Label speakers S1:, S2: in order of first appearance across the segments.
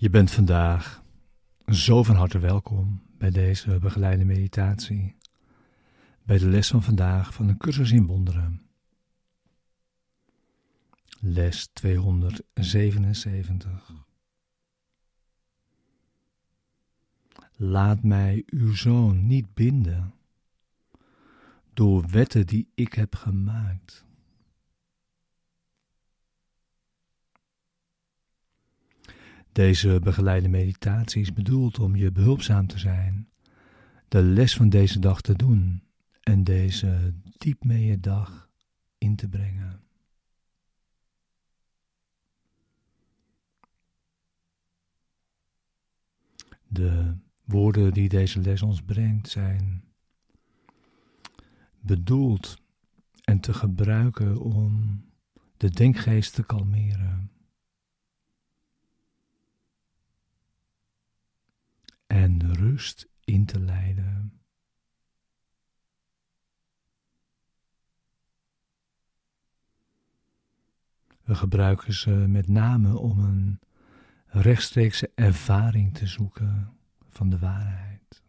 S1: Je bent vandaag zo van harte welkom bij deze begeleide meditatie, bij de les van vandaag van een cursus in wonderen. Les 277. Laat mij uw zoon niet binden door wetten die ik heb gemaakt. Deze begeleide meditatie is bedoeld om je behulpzaam te zijn, de les van deze dag te doen en deze diep mee je dag in te brengen. De woorden die deze les ons brengt zijn bedoeld en te gebruiken om de denkgeest te kalmeren. En rust in te leiden. We gebruiken ze met name om een rechtstreekse ervaring te zoeken van de waarheid.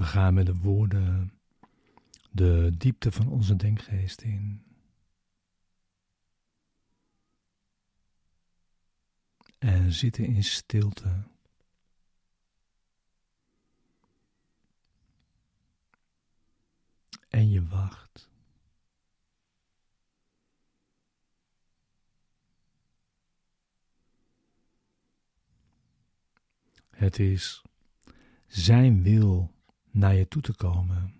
S1: We gaan met de woorden de diepte van onze denkgeest in. En zitten in stilte. En je wacht. Het is Zijn wil naar je toe te komen.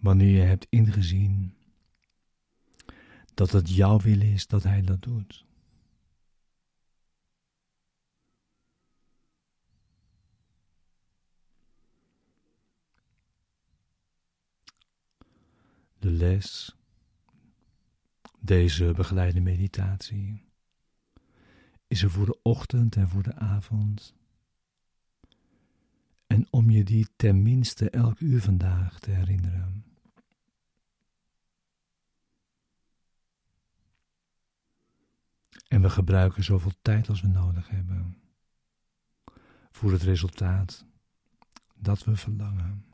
S1: Wanneer je hebt ingezien dat het jouw wil is dat Hij dat doet. De les, deze begeleide meditatie, is er voor de ochtend en voor de avond en om je die tenminste elk uur vandaag te herinneren. En we gebruiken zoveel tijd als we nodig hebben voor het resultaat dat we verlangen.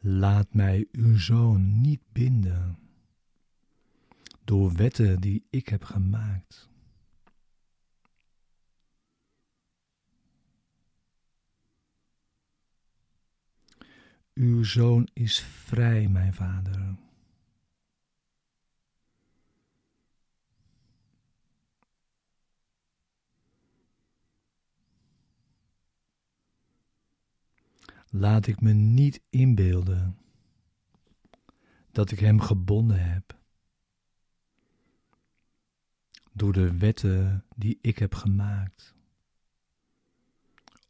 S1: Laat mij uw zoon niet binden door wetten die ik heb gemaakt. Uw zoon is vrij, mijn vader. Laat ik me niet inbeelden dat ik hem gebonden heb door de wetten die ik heb gemaakt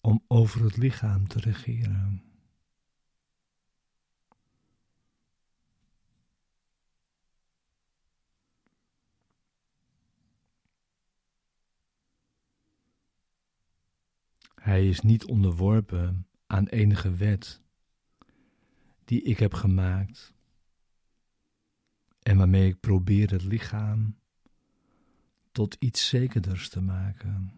S1: om over het lichaam te regeren. Hij is niet onderworpen aan enige wet die ik heb gemaakt en waarmee ik probeer het lichaam tot iets zekerders te maken.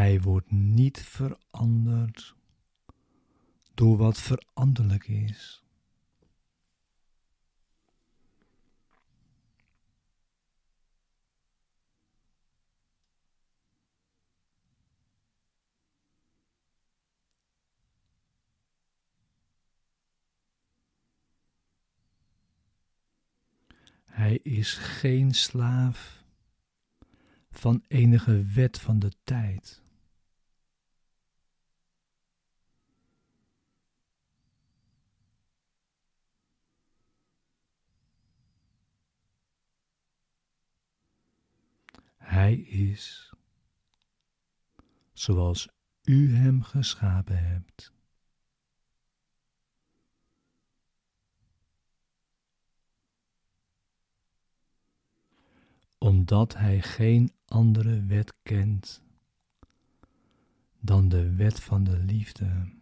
S1: Hij wordt niet veranderd door wat veranderlijk is. Hij is geen slaaf van enige wet van de tijd. Hij is zoals u hem geschapen hebt. Omdat hij geen andere wet kent dan de wet van de liefde.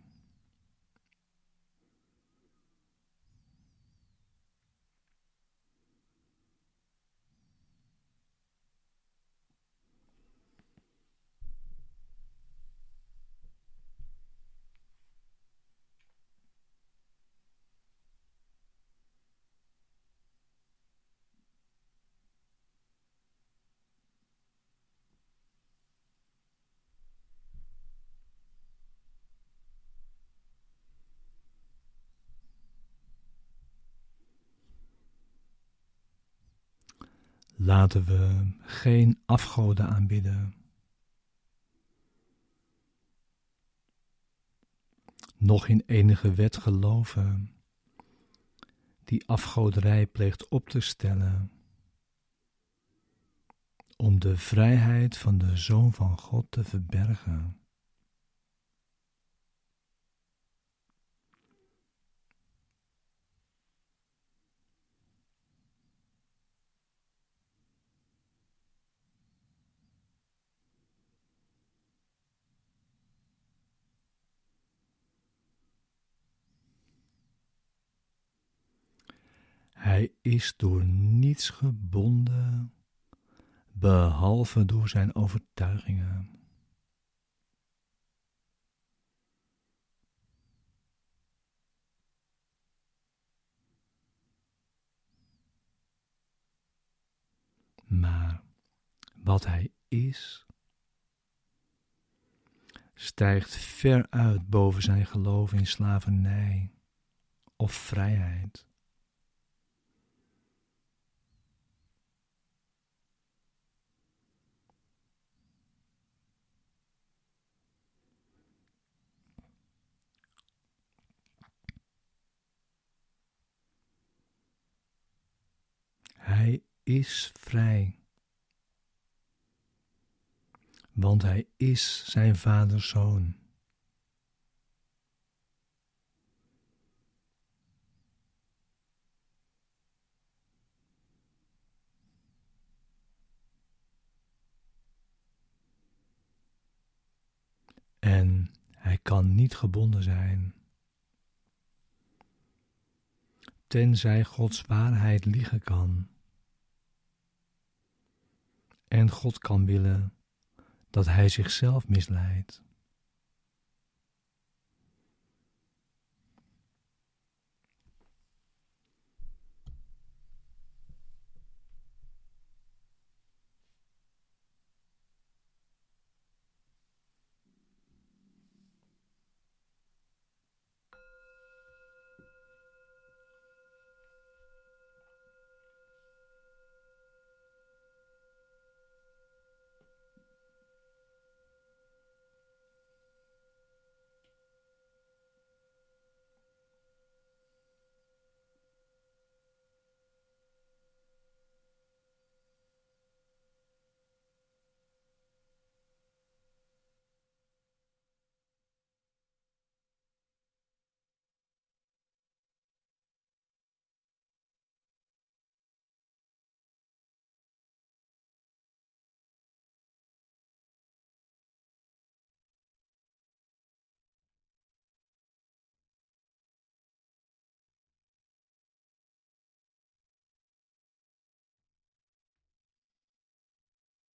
S1: Laten we geen afgoden aanbidden. Nog in enige wet geloven die afgoderij pleegt op te stellen om de vrijheid van de Zoon van God te verbergen. Hij is door niets gebonden, behalve door zijn overtuigingen. Maar wat hij is, stijgt ver uit boven zijn geloof in slavernij of vrijheid. Hij is vrij. Want hij is zijn vaders zoon. En hij kan niet gebonden zijn. Tenzij Gods waarheid liegen kan. En God kan willen dat hij zichzelf misleidt.